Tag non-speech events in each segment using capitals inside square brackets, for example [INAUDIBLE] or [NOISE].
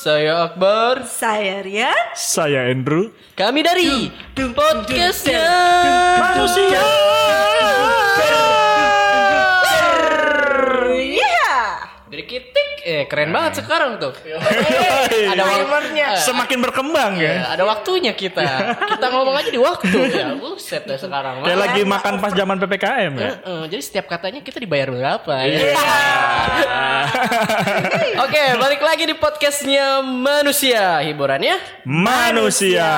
Saya Akbar. Saya Rian. Saya Andrew. Kami dari podcastnya Manusia. Iya. Dari Kitik. Eh keren banget sekarang tuh. Ada Ada waktu. Timernya. Semakin berkembang ya. ada waktunya kita. Kita ngomong aja di waktu ya. Buset dah sekarang. Kayak lagi makan pas zaman PPKM ya. Heeh, jadi setiap katanya kita dibayar berapa Iya. ya. [LAUGHS] Oke, balik lagi di podcastnya manusia hiburannya. Manusia.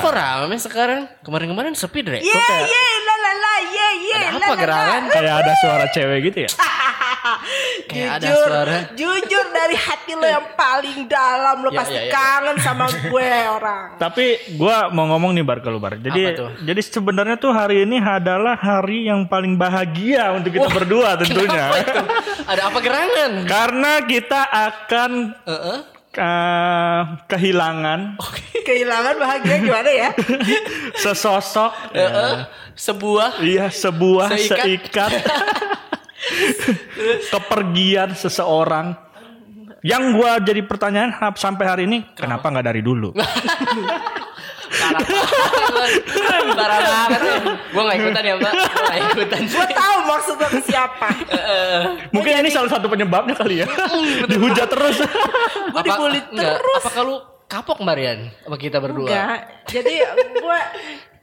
Kok rame sekarang? Kemarin-kemarin sepi deh. Ye ye la la la ye ye Ada la apa la la. gerangan? Kayak ada suara cewek gitu ya. [LAUGHS] Kayak ada Jujur, suara. jujur dari hati lo yang paling dalam lo Ya, pasti ya, ya. kangen sama gue orang. Tapi gua mau ngomong nih Bar ke lu Bar. Jadi jadi sebenarnya tuh hari ini adalah hari yang paling bahagia untuk kita berdua tentunya. Ada apa gerangan? Karena kita akan Heeh. uh, kehilangan Kehilangan bahagia gimana ya? [LAUGHS] sesosok Heeh. Sebuah iya sebuah Seikat. seikat [LAUGHS] [LAUGHS] kepergian seseorang yang gua jadi pertanyaan sampai hari ini kenapa nggak dari dulu [LAUGHS] parah banget. Parah banget. Gue gak ikutan ya, Mbak. Gue gak ikutan. gue tahu maksud lo ke siapa. mungkin ini salah satu penyebabnya kali ya dihujat terus Gue dibully terus. Apa kalau kapok Marian sama kita berdua? Enggak. Jadi gue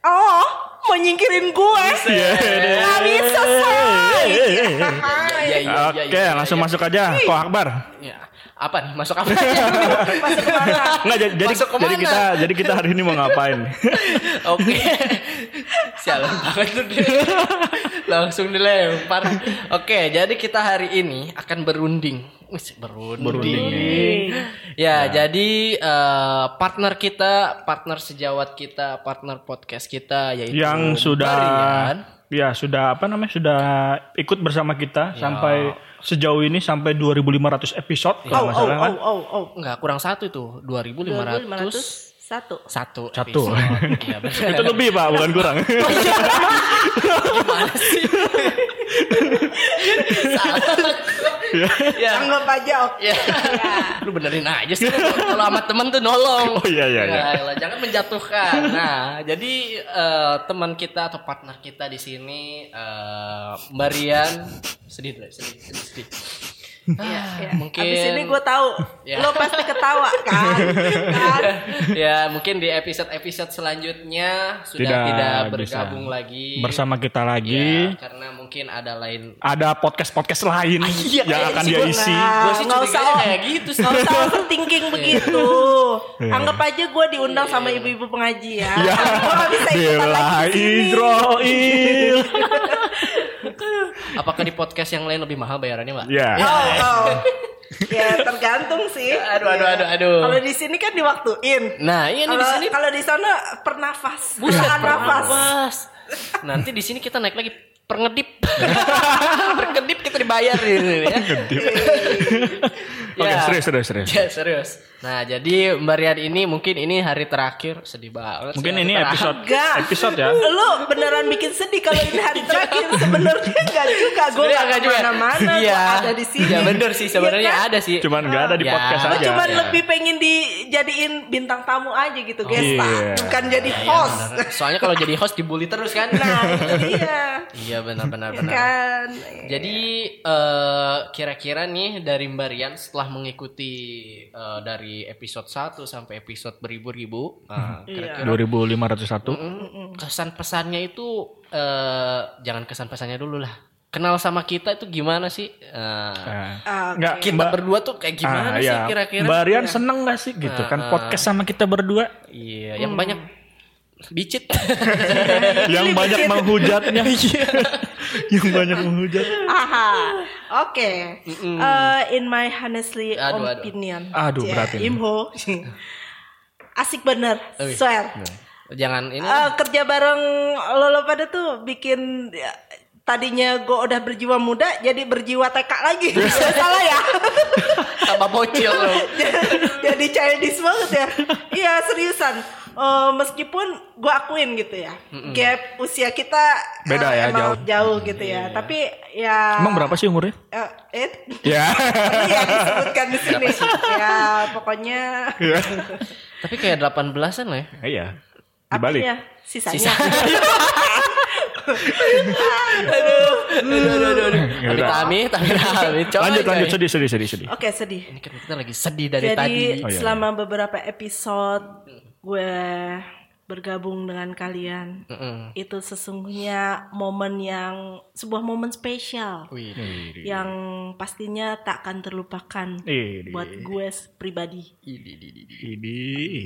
Oh, mau nyingkirin gue. Iya, bisa, say. Iya, iya, iya, oke iya, langsung masuk aja. Kok Akbar. Ya. Apa nih? Masuk apa? Masuk ke mana? Nggak, jadi jadi, Masuk ke mana? jadi kita jadi kita hari ini mau ngapain Oke. Sialan banget tuh dia. Langsung dilempar. Oke, jadi kita hari ini akan berunding. Berunding. Berunding. Ya, jadi eh, partner kita, partner sejawat kita, partner podcast kita yaitu yang sudah Marian. ya sudah apa namanya sudah ikut bersama kita sampai sejauh ini sampai 2500 episode Oh, kalau oh, kan oh, oh, oh. Enggak, kurang satu itu. 2500 2500 satu. satu Satu. [LAUGHS] benar. itu lebih pak bukan kurang [LAUGHS] Gimana sih? Salah. ya. Anggap aja oke. Ya. Lu benerin aja sih kalau sama temen tuh nolong. Oh, iya, iya, iya. Ya jangan menjatuhkan. Nah, jadi eh, teman kita atau partner kita di sini eh Mbak Rian sedih dulu, sedih, sedih, Iya, mungkin Abis ini gue tahu Ya. lo pasti ketawa [LAUGHS] kan? kan? ya mungkin di episode-episode selanjutnya sudah Tidak tidak, bisa. bergabung lagi bersama kita lagi Ya, karena mungkin ada lain ada podcast podcast lain iya, yang kayaknya akan dia isi Gue sih nggak usah- kayak gitu sih. Gak usah overthinking begitu. Iya. Anggap aja gue diundang sama ibu-ibu pengajian. ya Gue gak bisa ikutan lagi. Israel [LAUGHS] Apakah di podcast yang lain lebih mahal bayarannya, Mbak? ya Oh, oh. Ya tergantung sih. [LAUGHS] Aduh, aduh, Ya. aduh, aduh. Kalau di sini kan diwaktuin. Nah, iya nih di sini kalau di sana per nafas. Buset, nafas. nafas. Nanti di sini kita naik lagi per ngedip. [LAUGHS] per ngedip kita dibayar gitu ya. [LAUGHS] oke Ya. serius serius serius Ya, serius. Nah, jadi Mbak Rian ini mungkin ini hari terakhir sedih banget. mungkin ini terakhir. episode Enggak. episode ya [LAUGHS] Lu beneran bikin sedih kalau ini hari terakhir. Sebenarnya enggak juga. Gue gak enggak juga. ke mana-mana. Iya. Gue ada di sini. Ya bener sih sebenarnya Iya kan? ada sih. cuman nggak ada di Ya. podcast aja cuman Ya. lebih pengen dijadiin bintang tamu aja gitu, guest Iya. star. Bukan jadi Iya, host. bener. Soalnya kalau jadi host dibully terus kan. Nah, itu dia. Iya benar benar Ya kan. Jadi eh, kira-kira nih dari Mbak Rian setelah mengikuti eh, dari episode 1 sampai episode beribu-ribu, nah, Iya. kira-kira 2501 mm, kesan pesannya itu eh, jangan kesan pesannya dulu lah. Kenal sama kita itu gimana sih? Ah, nggak kita Mbak berdua tuh kayak gimana Ah, sih iya. kira-kira? Mbak Rian seneng gak sih gitu kan Ah, podcast sama kita berdua Iya, yang banyak bicit. [LAUGHS] yang banyak menghujatnya [LAUGHS] Iya. yang banyak menghujat Aha, oke. Eh, in my honestly Aduh, aduh. opinion. Aduh, berat ini. Imho. [LAUGHS] Asik bener, Wih. swear. jangan ini Eh, kerja bareng lo lo pada tuh bikin ya, tadinya gue udah berjiwa muda jadi berjiwa TK lagi. Salah ya. tambah bocil jadi childish banget ya. Iya seriusan. Eh, meskipun gue akuin gitu ya, gap usia kita Beda eh, ya, emang jauh. jauh gitu ya. Tapi ya Emang berapa sih umurnya? Eh, eh, Ya. [LAUGHS] ini ya disebutkan di sini. ya pokoknya [LAUGHS] Tapi kayak 18-an lah ya. Iya. Dibalik. apanya sisanya. [LAUGHS] Aduh, aduh, aduh, aduh. Ya Amit udah. amit, amit amit. Coba Lanjut lanjut sedih sedih sedih sedih. Oke sedih. Ini kan kita lagi sedih dari Jadi tadi. Oh, iya, selama beberapa episode gue bergabung dengan kalian, Mm-mm. itu sesungguhnya momen yang sebuah momen spesial Wih. yang pastinya tak akan terlupakan buat gue pribadi. Ini.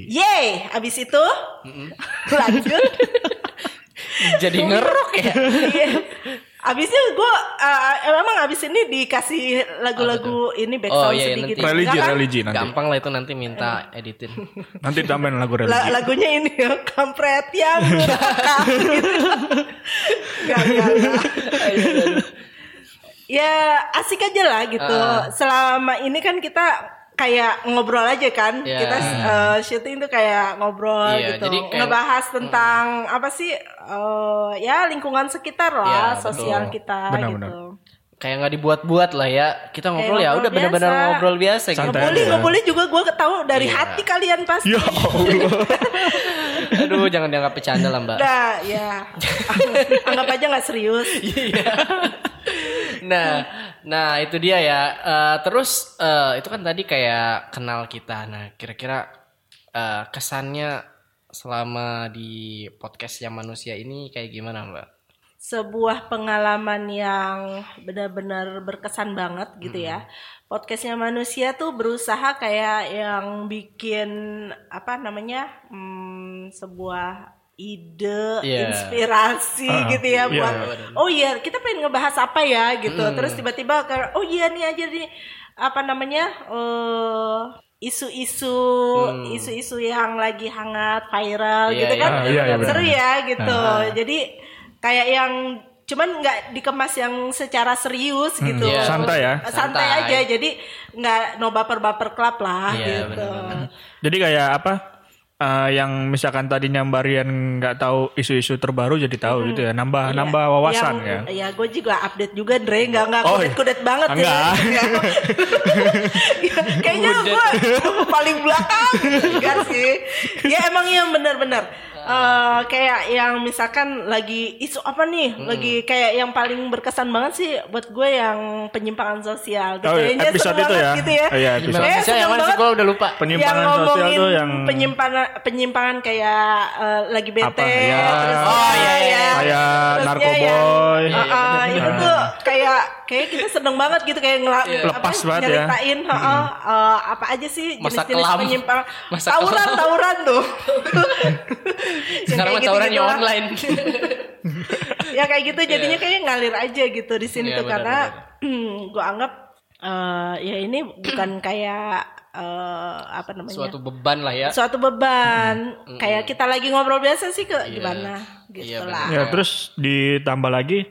Yeay, abis itu [LAUGHS] lanjut. [LAUGHS] Jadi ngerok ya. Iya. Abisnya gue uh, emang abis ini dikasih lagu-lagu ini Oh, background iya, sedikit. nanti. Religi Enggak kan? religi nanti. Gampang lah itu nanti minta editin. [LAUGHS] Nanti tambahin lagu religi. La- lagunya ini ya [LAUGHS] kampret yang [LAUGHS] gitu. Gak, gak, gak. ya asik aja lah gitu. Ah. Selama ini kan kita kayak ngobrol aja kan. Ya. Kita uh, syuting tuh kayak ngobrol Iya, gitu. jadi kayak- Ngebahas tentang apa sih uh, ya lingkungan sekitar lah, Ya, sosial betul. kita Benar, gitu. benar. Kayak nggak dibuat-buat lah ya. Kita ngobrol ya ngobrol udah benar-benar biasa. ngobrol biasa gitu. Santai aja. ngebully juga gue tahu dari Iya. hati kalian pasti. Ya Allah. [LAUGHS] Aduh, jangan dianggap bercanda lah, Mbak. Nah, ya. [LAUGHS] Anggap aja nggak serius. Iya. nah, nah itu dia ya. Eh, terus eh, itu kan tadi kayak kenal kita. Nah, kira-kira eh, kesannya selama di podcast yang manusia ini kayak gimana, Mbak? Sebuah pengalaman yang benar-benar berkesan banget gitu ya. Podcastnya manusia tuh berusaha kayak yang bikin apa namanya hmm, sebuah ide, Iya. inspirasi Ah, gitu ya iya, buat oh iya kita pengen ngebahas apa ya gitu. Terus tiba-tiba kayak oh iya nih aja nih apa namanya eh isu-isu isu-isu yang lagi hangat viral Iya, gitu iya, kan Ah, iya, iya, seru ya gitu jadi kayak yang cuman nggak dikemas yang secara serius gitu Iya. Santai ya. santai, Santai. aja jadi nggak no baper baper club lah Iya, gitu benar-benar. Jadi kayak apa? Eh, yang misalkan tadinya Mbarian nggak tahu isu-isu terbaru jadi tahu gitu ya. Nambah nambah wawasan Yang- ya. ya gue juga update juga Dre. Nggak nggak Oh, kudet kudet banget enggak. [LAUGHS] ya Ya, [LAUGHS] kayaknya gue paling belakang. Enggak sih. Ya emang yang benar-benar Eh, kayak yang misalkan lagi isu apa nih Hmm. lagi kayak yang paling berkesan banget sih buat gue yang penyimpangan sosial Oh, kayaknya episode seru itu ya? gitu ya Oh, iya, episode. Sih yang mana sih gue udah lupa. Penyimpangan yang sosial tuh yang penyimpangan penyimpangan kayak eh, lagi bete Apa? Ya. terus Oh, iya, iya. ya, Kayak terusnya narkoboy. yang, uh, uh, kayak kita seneng banget gitu kayak ngela- Iya. Lepas banget ya. nyeritain uh, uh, uh, apa aja sih jenis-jenis kelam. penyimpangan [LAUGHS] Masa tawuran kelam. tawuran tuh [LAUGHS] Yang Sekarang tawurannya gitu-gitu lah. online. [LAUGHS] ya kayak gitu jadinya kayak ngalir aja gitu di sini Iya, tuh benar, karena [CLEARS THROAT] gue anggap eh, ya ini bukan kayak eh, apa namanya Suatu beban lah ya. suatu beban kayak kita lagi ngobrol biasa sih ke gimana Iya, gitu lah Ya terus ditambah lagi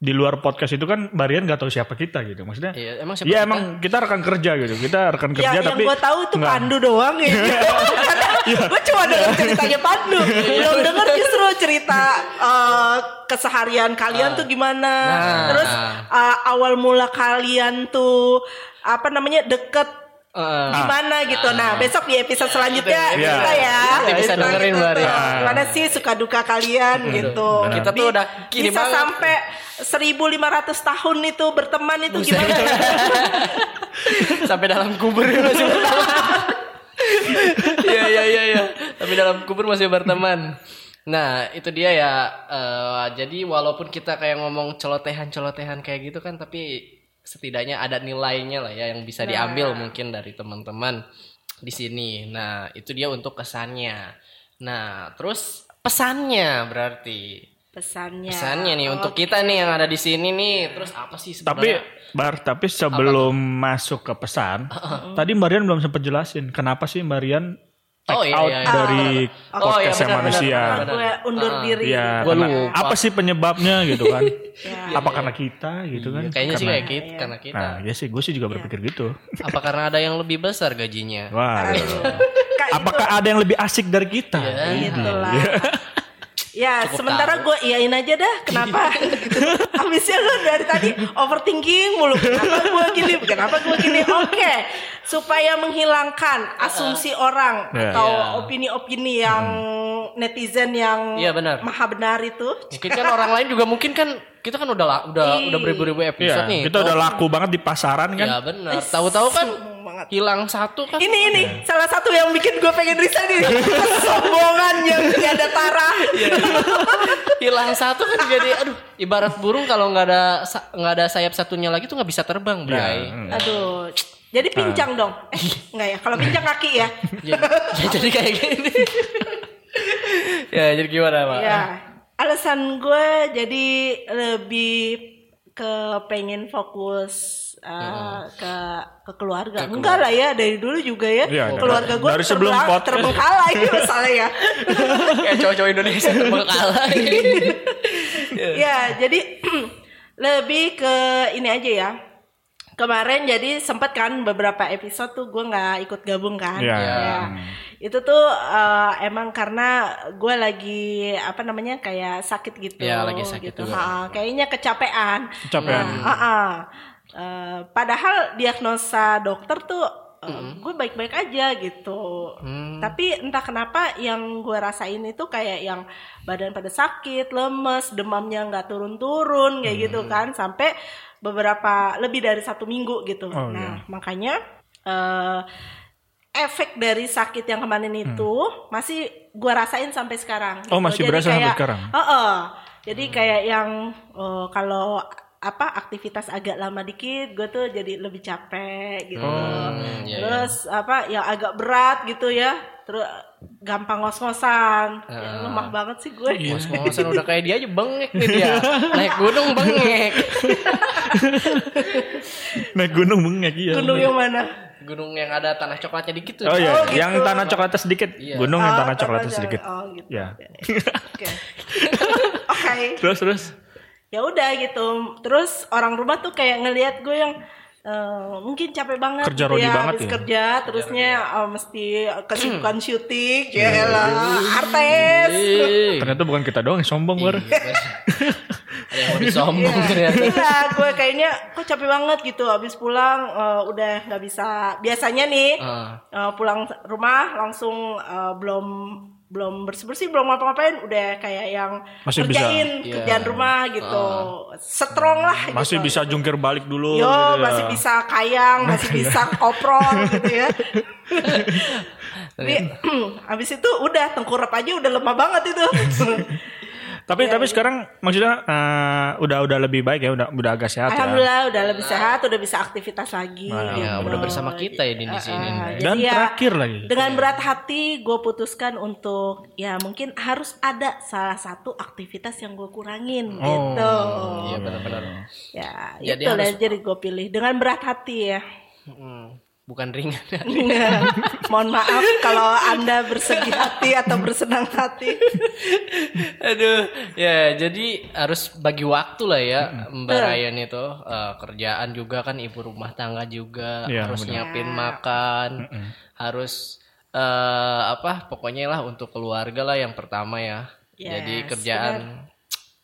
di luar podcast itu kan Barian nggak tahu siapa kita gitu maksudnya. Iya, emang siapa Iya kita? emang kita rekan kerja gitu. Kita rekan kerja Ya, yang tapi gue tahu tuh nggak- Pandu doang ya. [LAUGHS] Karena gue cuma denger ceritanya Pandu. Belum denger justru cerita eh, keseharian kalian tuh gimana. Nah. Terus eh, awal mula kalian tuh apa namanya deket Eh, gimana gitu. Nah besok di episode selanjutnya Iya. kita ya. Kita bisa Gitu, dengerin, gitu. Ria. Gimana sih suka duka kalian gitu. Kita tuh udah kini bisa banget. sampai 1500 tahun itu berteman itu gimana? [LAUGHS] sampai dalam kubur masih berteman. [LAUGHS] Iya iya iya iya. Tapi dalam kubur masih berteman. Nah itu dia ya. eh, jadi walaupun kita kayak ngomong celotehan-celotehan kayak gitu kan, tapi setidaknya ada nilainya lah ya yang bisa diambil mungkin dari teman-teman di sini. Nah itu dia untuk kesannya. Nah terus pesannya berarti Pesannya. pesannya nih untuk kita nih yang ada di sini nih. Terus apa sih Tapi sebenarnya? Bar, tapi sebelum masuk ke pesan, tadi Marian belum sempat jelasin kenapa sih Marian Oh, iya, out iya, iya. dari Oh, podcast iya, benar, manusia. benar, Nah, gue undur Ah. diri. Iya, Gua karena- lupa. apa sih penyebabnya gitu kan? Ya. [LAUGHS] Apa karena kita gitu kan? Kayaknya sih kayak gitu karena kita. Nah, ya sih, gue sih juga berpikir gitu. Apa karena ada yang lebih besar gajinya? Wah, Kak, apakah ada yang lebih asik dari kita? Iya. Itulah. Ya, sementara gue iyain aja dah. Kenapa? [LAUGHS] Habisnya lu dari tadi overthinking mulu. Kenapa gue gini? Kenapa gue gini? Oke, supaya menghilangkan asumsi orang Ya. atau opini-opini yang netizen yang Iya, benar. maha benar itu. Mungkin kan orang lain juga mungkin kan kita kan udah la- udah udah beribu-ribu Iya, episode nih. kita udah laku banget di pasaran kan? Ya benar. Tahu-tahu kan banget. hilang satu kan. Ini ini salah satu yang bikin gue pengen resign ini [LAUGHS] kesombongan yang gak ada tara. hilang satu kan jadi aduh ibarat burung kalau nggak ada nggak ada sayap satunya lagi tuh nggak bisa terbang, Bray. Hmm. Aduh, jadi pincang dong. Eh, enggak ya? Kalau pincang kaki ya. [LAUGHS] jadi, ya [LAUGHS] jadi kayak gini. Ya jadi gimana, Pak? Ya, alasan gue jadi lebih ke pengen fokus uh, ke ke keluarga. Enggak lah ya dari dulu juga ya. Iya, keluarga gue dari sebelum podcast. terbengkalai [LAUGHS] misalnya ya. Kayak [LAUGHS] cowok-cowok Indonesia terbengkalai. [LAUGHS] ya, jadi [CLEARS THROAT] lebih ke ini aja ya. Kemarin jadi sempet kan beberapa episode tuh gue nggak ikut gabung kan. Iya. Ya. Itu tuh eh, emang karena gue lagi apa namanya kayak sakit gitu. Iya, lagi sakit gitu. juga. Ha, kayaknya kecapean. Kecapean. Nah, ha-ha. Eh, padahal diagnosa dokter tuh gue baik-baik aja gitu. Hmm. Tapi entah kenapa yang gue rasain itu kayak yang badan pada sakit, lemes, demamnya nggak turun-turun kayak gitu Hmm. kan sampai beberapa lebih dari satu minggu gitu. Oh, nah makanya eh, efek dari sakit yang kemarin itu masih gue rasain sampai sekarang. Hmm. Oh, masih berasa sampai sekarang? Heeh. Jadi kayak yang eh, kalau apa aktivitas agak lama dikit, gue tuh jadi lebih capek gitu. Hmm, iya, Terus apa yang agak berat gitu ya. Terus gampang ngos-ngosan. Ya, lemah banget sih gue. Ngos-ngosan udah kayak dia aja bengek nih dia. [LAUGHS] Naik gunung bengek. [LAUGHS] Naik gunung bengek iya. Gunung yang mana? Gunung yang ada tanah coklatnya dikit tuh. Oh iya, Oh, gitu. yang tanah coklatnya sedikit. Iya. Gunung yang Oh, tanah coklatnya tanah sedikit. Oh gitu. Ya. Oke. [LAUGHS] Oke. Terus terus. Ya udah gitu. Terus orang rumah tuh kayak ngelihat gue yang eh, mungkin capek banget Kerja gitu rodi ya, banget habis ya. kerja terusnya eh, mesti kesibukan syuting Iya, ya lah artis Ih, Ternyata bukan kita doang yang sombong bar. ada yang mau [LAUGHS] disombong ternyata. Iya, gue kayaknya kok capek banget gitu. Habis pulang eh, udah nggak bisa. Biasanya nih Ah. eh, pulang rumah langsung eh, belum belum bersih bersih belum ngapa ngapain udah kayak yang Masih bisa. kerjain Iya. kerjaan rumah gitu. Strong lah. Masih gitu. bisa jungkir balik dulu. Yo, gitu ya. masih bisa kayang, masih bisa koprol [LAUGHS] gitu ya. Tapi habis [CLEARS THROAT] itu udah tengkurap aja udah lemah banget itu. [LAUGHS] Tapi tapi sekarang maksudnya eh, udah udah lebih baik ya, udah udah agak sehat ya. Alhamdulillah udah lebih sehat, udah bisa aktivitas lagi. Nah, gitu. Ya, udah bersama kita ya di, di sini. Ah, Dan ya, terakhir lagi. Dengan berat hati gue putuskan untuk ya mungkin harus ada salah satu aktivitas yang gue kurangin gitu. Iya benar-benar. Ya, Jadi itu lah harus- jadi gue pilih dengan berat hati ya. Hmm, bukan [LAUGHS] ringan. Mohon maaf kalau anda bersegi hati atau bersenang hati. Aduh, ya jadi harus bagi waktu lah ya Mbak Ryan itu Eh, kerjaan juga kan ibu rumah tangga juga Iya, harus benar. nyiapin makan, harus eh apa pokoknya lah untuk keluarga lah yang pertama ya. jadi Yes, kerjaan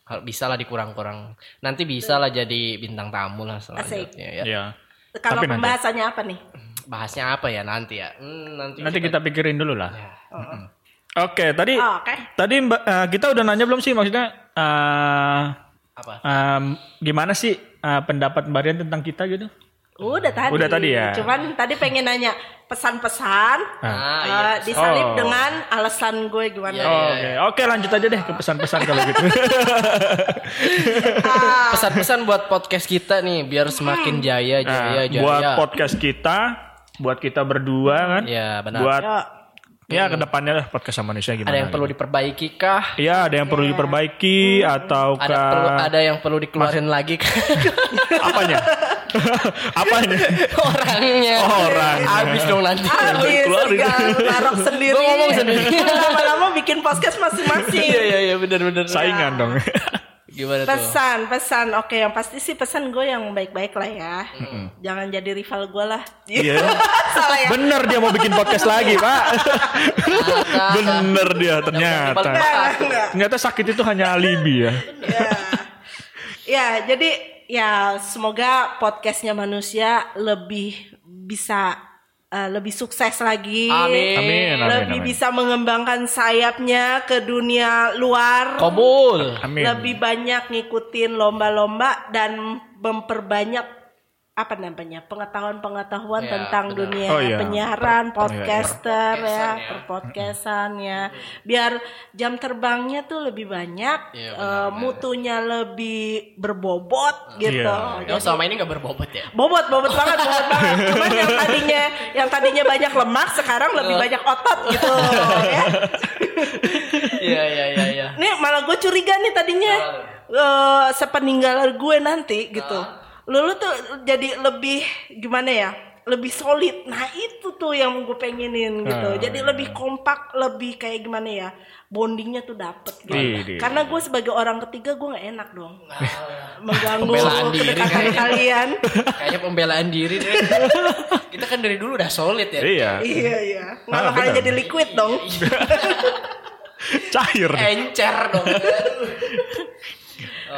hal- bisa lah dikurang-kurang. Nanti bisa lah jadi bintang tamu lah selanjutnya ya. Iya. Kalau Tapi nanti. pembahasannya apa nih? Bahasnya apa ya nanti ya? Hmm, nanti Nanti kita pikirin dulu lah. Ya. Oke, tadi Oh, Oke. tadi Mbak eh, kita udah nanya belum sih maksudnya eh, apa? em, gimana sih eh, pendapat Mbak Rian tentang kita gitu? Udah tadi. Udah tadi ya? Cuman tadi pengen nanya pesan-pesan Ah, eh, iya. disalip Oh. dengan alasan gue gimana. Iya, Oh, iya, Oke, oke lanjut aja deh ke pesan-pesan kalau gitu. [LAUGHS] Ah, Pesan-pesan buat podcast kita nih biar semakin jaya Nah, jaya jaya. buat podcast kita, buat kita berdua kan, Ya benar. buat ya, ya ke depannya lah podcast sama manusia gimana? ada yang perlu diperbaiki kah? Iya, ada yang perlu diperbaiki atau Ada perlu ada yang perlu dikeluarin lagi kah? [LAUGHS] apanya? [LAUGHS] Apanya? Orangnya. Orang. Habis dong nanti. Habis Keluarin. narok sendiri. Gua ngomong sendiri. Lama-lama bikin podcast masing-masing. Iya iya iya benar-benar. Saingan dong. [LAUGHS] Gimana tuh? Pesan, pesan. Oke, yang pasti sih pesan gue yang baik-baik lah ya. Jangan jadi rival gue lah. Iya. [LAUGHS] Salah ya. Bener dia mau bikin podcast lagi, Pak. [LAUGHS] Bener dia ternyata. Ternyata sakit itu hanya alibi ya. ya. ya, jadi ya semoga podcastnya manusia lebih bisa eh, lebih sukses lagi. Amin. Amin, amin, lebih amin. bisa mengembangkan sayapnya ke dunia luar. Kabul. Amin. Lebih banyak ngikutin lomba-lomba dan memperbanyak apa namanya pengetahuan-pengetahuan Ya, tentang benar. dunia Oh, iya. penyiaran, Per- podcaster Podcastan ya, ya. perpodcastan ya. Biar jam terbangnya tuh lebih banyak, Iya, eh, benar, benar. mutunya lebih berbobot gitu. Iya. Yang selama ini gak berbobot ya? Bobot, bobot banget, bobot banget. Cuman yang tadinya, yang tadinya banyak lemak, sekarang lebih banyak otot gitu. ya. Iya iya iya iya. Nih malah gue curiga nih tadinya eh sepeninggalan gue nanti gitu. Lu, lu tuh jadi lebih gimana ya? Lebih solid. Nah itu tuh yang gue pengenin gitu. Ah, Jadi lebih kompak, lebih kayak gimana ya? Bondingnya tuh dapet gitu. Iya, iya. Karena gue sebagai orang ketiga gue nggak enak dong. [LAUGHS] Mengganggu Pembelaan diri kayaknya. [LAUGHS] kalian. Kayaknya pembelaan diri deh. [LAUGHS] Kita kan dari dulu udah solid ya. Iya. iya iya. Nggak Ah, benar. jadi liquid dong. Cair. Encer dong.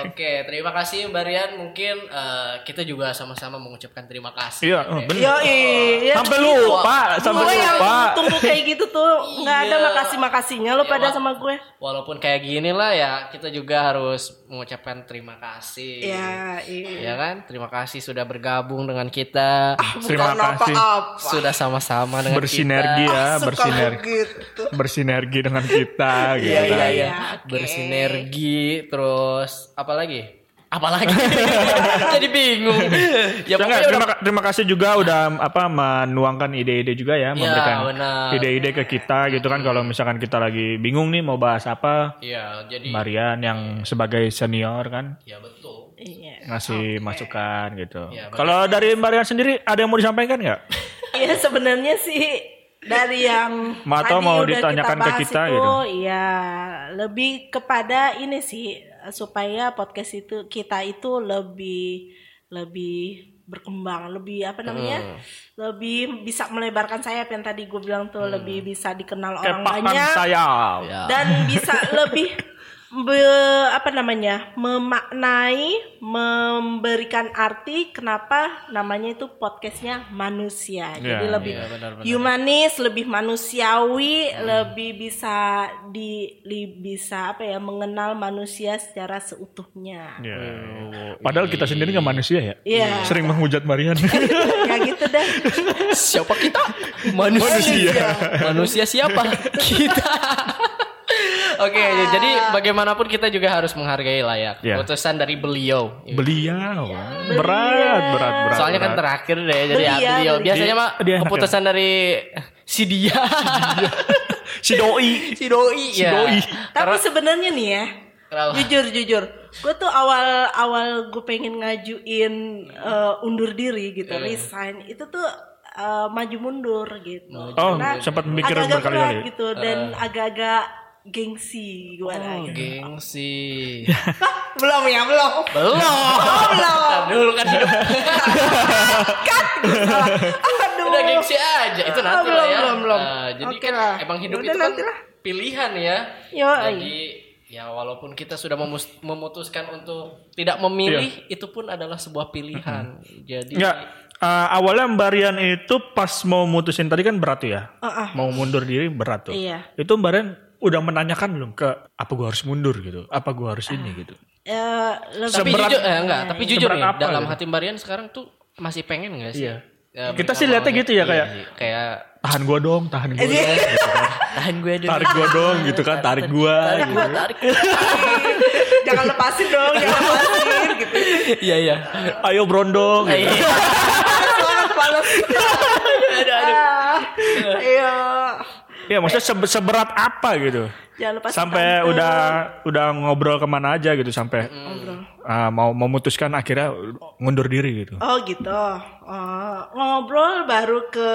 Oke, terima kasih Mbak Rian. Mungkin eh, kita juga sama-sama mengucapkan terima kasih. Iya, oh, bener. Yo iya. Sampai lupa, sampai gue yang lupa. tunggu kayak gitu tuh nggak ada Iya. makasih makasihnya lo Iya, pada sama gue. Walaupun kayak gini lah ya, kita juga harus mengucapkan terima kasih. Ya iya. Ya kan? Terima kasih sudah bergabung dengan kita. Terima Bukan kasih. apa-apa. Sudah sama-sama dengan Bersinergi kita. ya, Suka bersinergi. begitu. Bersinergi dengan kita gitu. Iya, iya, kan. iya. oke. Bersinergi terus apa lagi? Apa lagi? [LAUGHS] Jadi bingung. ya Jangan, pokoknya terima, udah terima kasih juga udah apa menuangkan ide-ide juga ya, memberikan benar. ide-ide ke kita gitu kan kalau misalkan kita lagi bingung nih mau bahas apa, Iya, jadi Marian yang sebagai senior kan ya betul. Iya. ngasih masukan gitu. Iya, kalau dari Marian sendiri ada yang mau disampaikan nggak? [LAUGHS] Iya sebenarnya sih dari yang Ma, atau tadi mau udah ditanyakan ke bahas kita itu, gitu? Iya, lebih kepada ini sih supaya podcast itu kita itu lebih lebih berkembang, lebih apa namanya? Hmm. Lebih bisa melebarkan sayap yang tadi gue bilang tuh lebih bisa dikenal orang banyak saya. Ya. dan bisa [LAUGHS] lebih be- apa namanya memaknai memberikan arti kenapa namanya itu podcastnya manusia jadi Ya, lebih iya, benar-benar. humanis lebih manusiawi lebih bisa di li- bisa apa ya mengenal manusia secara seutuhnya Ya. Padahal kita sendiri nggak manusia ya. Iya. Sering menghujat Marian. [LAUGHS] ya gitu deh Siapa kita? Manusia. Manusia siapa? [LAUGHS] kita. Oke, jadi bagaimanapun kita juga harus menghargai lah ya Ya. keputusan dari beliau. Beliau berat, berat, berat. Soalnya kan berat. terakhir deh, jadi ya Beliau, beliau. beliau. Biasanya mah keputusan dari si dia, [LAUGHS] si doi. si doi, Si ya. doi. tapi sebenarnya nih ya Kenapa? jujur jujur gue tuh awal awal gue pengen ngajuin eh, undur diri gitu Iya. resign itu tuh eh, maju mundur gitu Oh, Karena sempat mikir berkali-kali. gitu dan agak-agak gengsi gue Oh, gitu. gengsi. [LAUGHS] belum ya belum Belum. belum Ntar dulu kan hidup kan aduh udah gengsi aja. Itu nanti belum, lah ya. belum, belum. Nah, jadi Oke kan lah. emang hidup Udah itu kan nanti lah. pilihan ya. Yo, Jadi ya walaupun kita sudah memutuskan untuk tidak memilih, itu pun adalah sebuah pilihan. Jadi Ya, eh, awalnya Mbak Rian itu pas mau mutusin tadi kan berat tuh ya. Uh-uh. Mau mundur diri berat tuh. Iya. Itu Mbak Rian udah menanyakan belum ke apa gua harus mundur gitu? Apa gua harus ini gitu? Eh, lebih tapi Seberat- jujur eh, enggak, tapi jujur Seberat nih apa dalam gitu? hati Mbak Rian sekarang tuh masih pengen enggak sih? Iya. Ya, Kita sih lihatnya gitu ya, iya kayak- sih, kayak Tahan gua dong, tahan gua dong. gitu kan. [LAUGHS] tahan gue dulu. Tarik gua dong gitu kan, tarik gua. Tarik gitu. gua, tarik. jangan lepasin dong jangan lepasin gitu Iya, iya. Ayo brondong. Gitu. Iya. maksudnya sebe- seberat apa gitu? Jangan lupa Sampai tante. udah udah ngobrol ke mana aja gitu sampai Ngobrol. ah, mau memutuskan akhirnya ngundur diri gitu. Oh gitu. Oh, ngobrol baru ke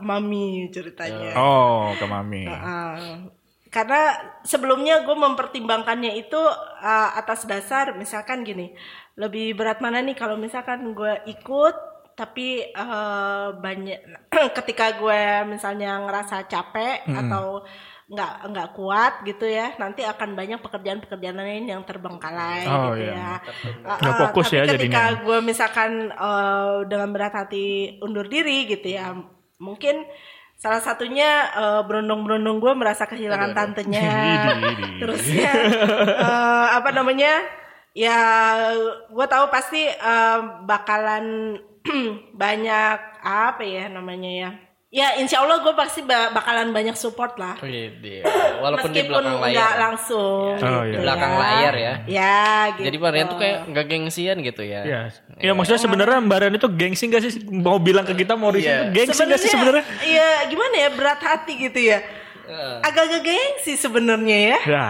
mami ceritanya. Oh, ke mami. Ah, karena sebelumnya gue mempertimbangkannya itu ah, atas dasar misalkan gini, lebih berat mana nih kalau misalkan gue ikut tapi eh, banyak [CLEARS THROAT] ketika gue misalnya ngerasa capek atau nggak nggak kuat gitu ya nanti akan banyak pekerjaan-pekerjaan lain yang terbengkalai Oh, gitu iya. ya. Nggak ah, fokus tapi ya ketika jadinya. gue misalkan eh, dengan berat hati undur diri gitu ya mungkin salah satunya eh, berundung-berundung gue merasa kehilangan tantenya. Terusnya eh, apa namanya ya gue tahu pasti eh, bakalan [CLEARS THROAT] banyak apa ya namanya ya ya insya Allah gue pasti ba- bakalan banyak support lah Gitu. Walaupun di belakang nggak layar. langsung Oh, gitu iya. Di belakang ya. layar ya. ya gitu Jadi Marian tuh kayak nggak gengsian gitu ya. Iya. Iya, maksudnya sebenarnya Mbak Rian itu gengsi gak sih mau bilang ke kita mau Iya. itu gengsi gak sih sebenarnya? Iya gimana ya berat hati gitu ya. Heeh. Agak-agak gengsi sebenarnya ya. Ya.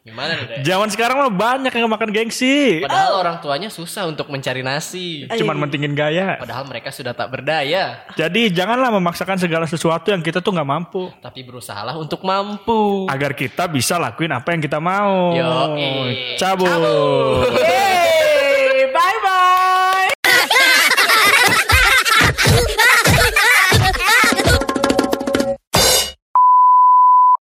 Gimana nih, Dek? Zaman sekarang mah banyak yang makan gengsi. Padahal orang tuanya susah untuk mencari nasi. Cuman mentingin gaya. Padahal mereka sudah tak berdaya. Jadi janganlah memaksakan segala sesuatu yang kita tuh nggak mampu. Tapi berusahalah untuk mampu. Agar kita bisa lakuin apa yang kita mau. Yoi. Cabut. Yeay.